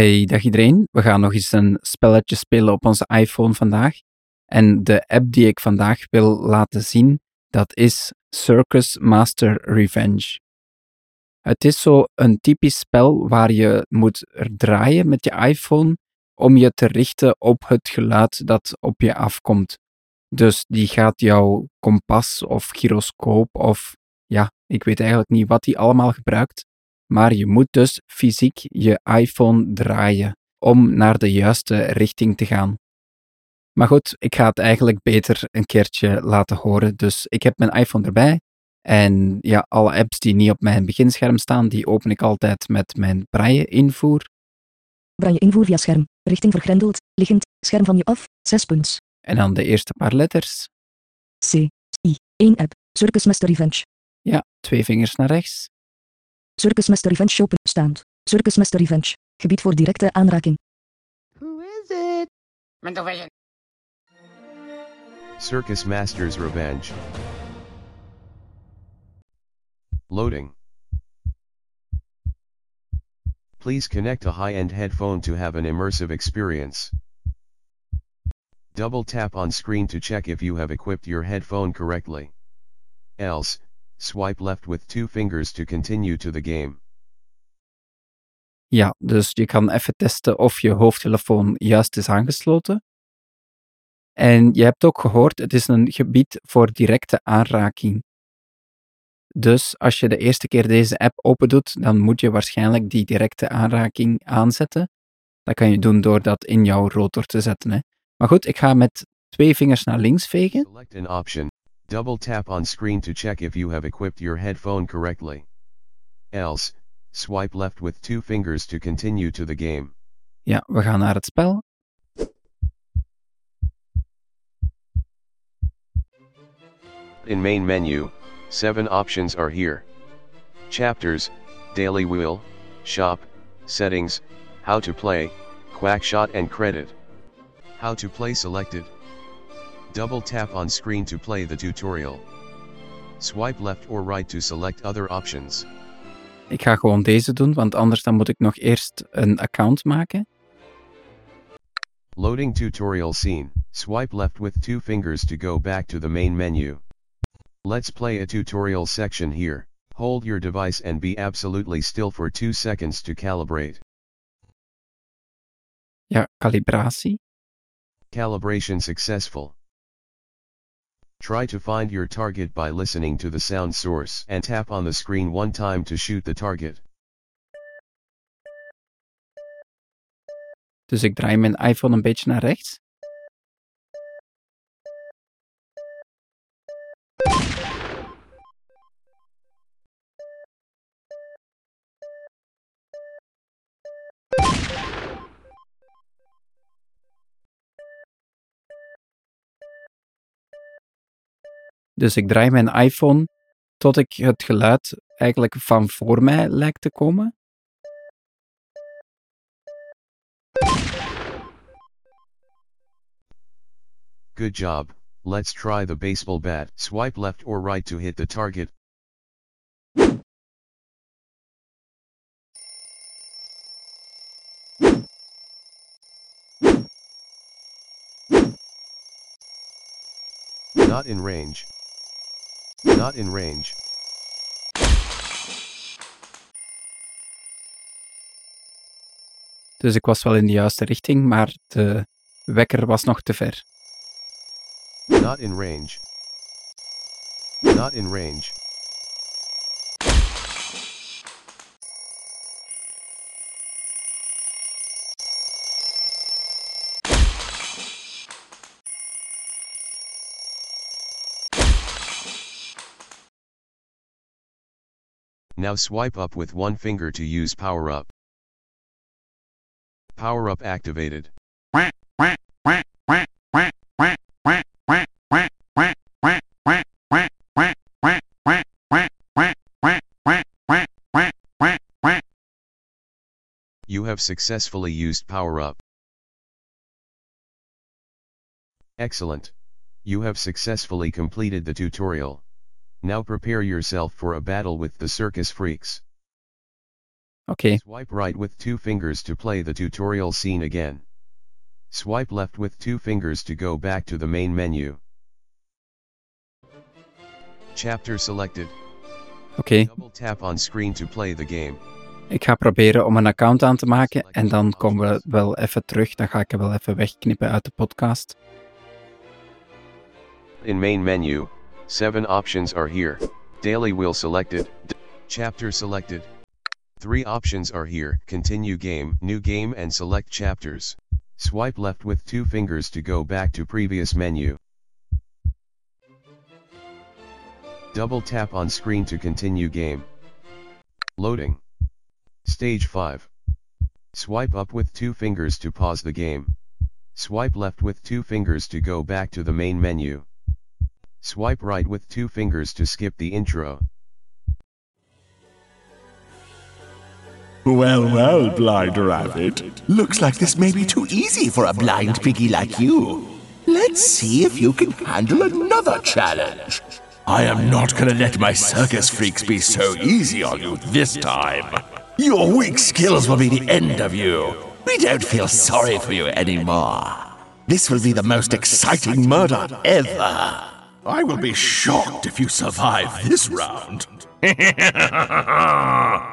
Hey, dag iedereen. We gaan nog eens een spelletje spelen op onze iPhone vandaag. En de app die ik vandaag wil laten zien, dat is Circus Master Revenge. Het is zo een typisch spel waar je moet draaien met je iPhone om je te richten op het geluid dat op je afkomt. Dus die gaat jouw kompas of gyroscoop of ja, ik weet eigenlijk niet wat die allemaal gebruikt, maar je moet dus fysiek je iPhone draaien om naar de juiste richting te gaan. Maar goed, ik ga het eigenlijk beter een keertje laten horen. Dus ik heb mijn iPhone erbij. En ja, alle apps die niet op mijn beginscherm staan, die open ik altijd met mijn braille-invoer. Braille-invoer via scherm. Richting vergrendeld. Liggend. Scherm van je af. 6 punts. En dan de eerste paar letters. C. I. 1 app. Circus Master Revenge. Ja, twee vingers naar rechts. Circus Master Revenge Shoppen. Staand. Circus Master Revenge. Gebied voor directe aanraking. Who is it? Mental vision. Circus Master's Revenge. Loading. Please connect a high-end headphone to have an immersive experience. Double tap on screen to check if you have equipped your headphone correctly. Else, swipe left with two fingers to continue to the game. Ja, dus je kan even testen of je hoofdtelefoon juist is aangesloten. En je hebt ook gehoord, het is een gebied voor directe aanraking. Dus als je de eerste keer deze app opendoet, dan moet je waarschijnlijk die directe aanraking aanzetten. Dat kan je doen door dat in jouw rotor te zetten. Hè. Maar goed, ik ga met twee vingers naar links vegen. Select an option. Double tap on screen to check if you have equipped your headphone correctly. Else, swipe left with two fingers to continue to the game. Ja, we gaan naar het spel. In main menu, 7 options are here. Chapters, Daily Wheel, Shop, Settings, How to Play, Quackshot and Credit. How to Play selected. Double tap on screen to play the tutorial. Swipe left or right to select other options. Ik ga gewoon deze doen, want anders dan moet ik nog eerst een account maken. Loading tutorial scene, swipe left with two fingers to go back to the main menu. Let's play a tutorial section here, hold your device and be absolutely still for 2 seconds to calibrate. Ja, calibratie. Calibration successful. Try to find your target by listening to the sound source and tap on the screen one time to shoot the target. Dus ik draai mijn iPhone een beetje naar rechts. Dus ik draai mijn iPhone tot ik het geluid eigenlijk van voor mij lijkt te komen. Good job, let's try the baseball bat. Swipe left or right to hit the target. Not in range. Not in range. Dus ik was wel in de juiste richting, maar de wekker was nog te ver. Not in range. Not in range. Now swipe up with one finger to use power up. Power up activated. You have successfully used power up. Excellent. You have successfully completed the tutorial. Now prepare yourself for a battle with the circus freaks. Okay. Swipe right with two fingers to play the tutorial scene again. Swipe left with two fingers to go back to the main menu. Chapter selected. oké. Double tap on screen to play the game. Ik ga proberen om een account aan te maken en dan komen we wel even terug. Dan ga ik er wel even wegknippen uit de podcast. In main menu, 7 options are here. Daily wheel selected. Chapter selected. 3 options are here. Continue game, new game and select chapters. Swipe left with two fingers to go back to previous menu. Double tap on screen to continue game. Loading. Stage 5. Swipe up with two fingers to pause the game. Swipe left with two fingers to go back to the main menu. Swipe right with two fingers to skip the intro. Well, well, Blind Rabbit. Looks like this may be too easy for a blind piggy like you. Let's see if you can handle another challenge. I am not gonna let my circus freaks be so easy on you this time. Your weak skills will be the end of you. We don't feel sorry for you anymore. This will be the most exciting murder ever. I will be shocked if you survive this round.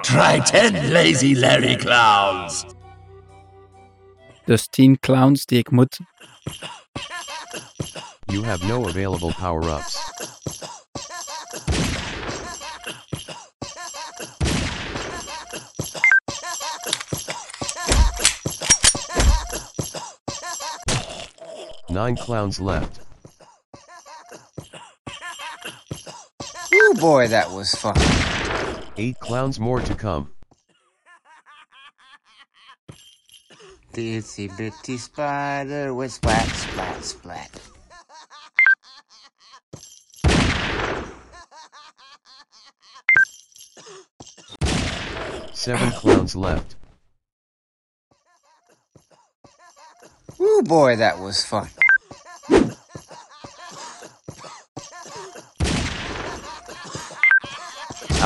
Try ten lazy Larry clowns. Dus 10 clowns die ik moet. You have no available power-ups. Nine clowns left. Boy, that was fun. Eight clowns more to come. The itsy bitty spider went splat, splat, splat. Seven clowns left. Ooh boy, that was fun.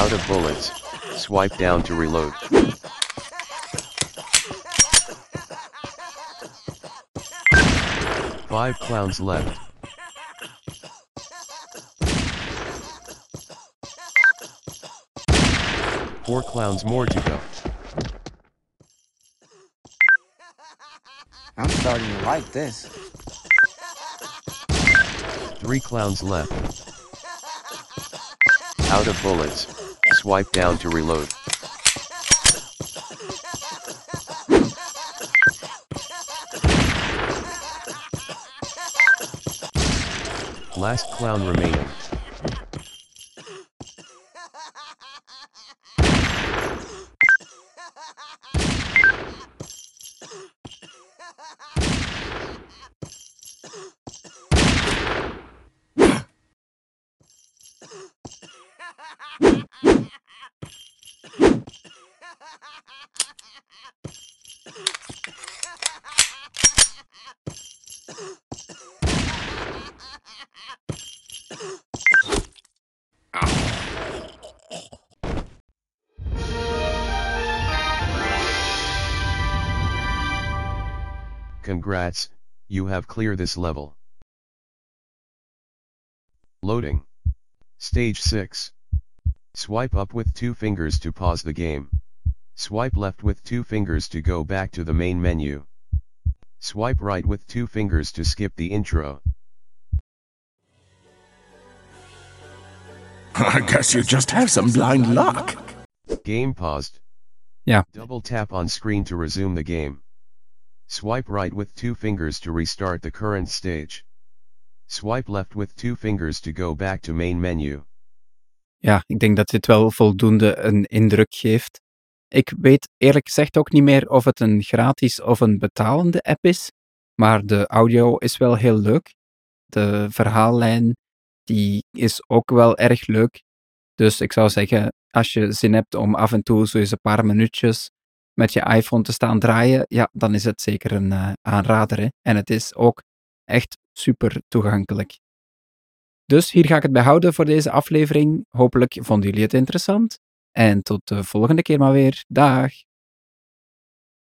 Out of bullets. Swipe down to reload. Five clowns left. Four clowns more to go. I'm starting to like this. Three clowns left. Out of bullets. Swipe down to reload. Last clown remaining. Congrats, you have cleared this level. Loading. Stage 6. Swipe up with two fingers to pause the game. Swipe left with two fingers to go back to the main menu. Swipe right with two fingers to skip the intro. I guess you just have some blind luck. Game paused. Yeah. Double tap on screen to resume the game. Swipe right with two fingers to restart the current stage. Swipe left with two fingers to go back to main menu. ja, ik denk dat dit wel voldoende een indruk geeft. Ik weet eerlijk gezegd ook niet meer of het een gratis of een betalende app is, maar de audio is wel heel leuk. De verhaallijn die is ook wel erg leuk. Dus ik zou zeggen, als je zin hebt om af en toe zo eens een paar minuutjes met je iPhone te staan draaien, ja, dan is het zeker een eh, aanrader. Hè? En het is ook echt super toegankelijk. Dus hier ga ik het bij houden voor deze aflevering. Hopelijk vonden jullie het interessant. En tot de volgende keer maar weer. Dag!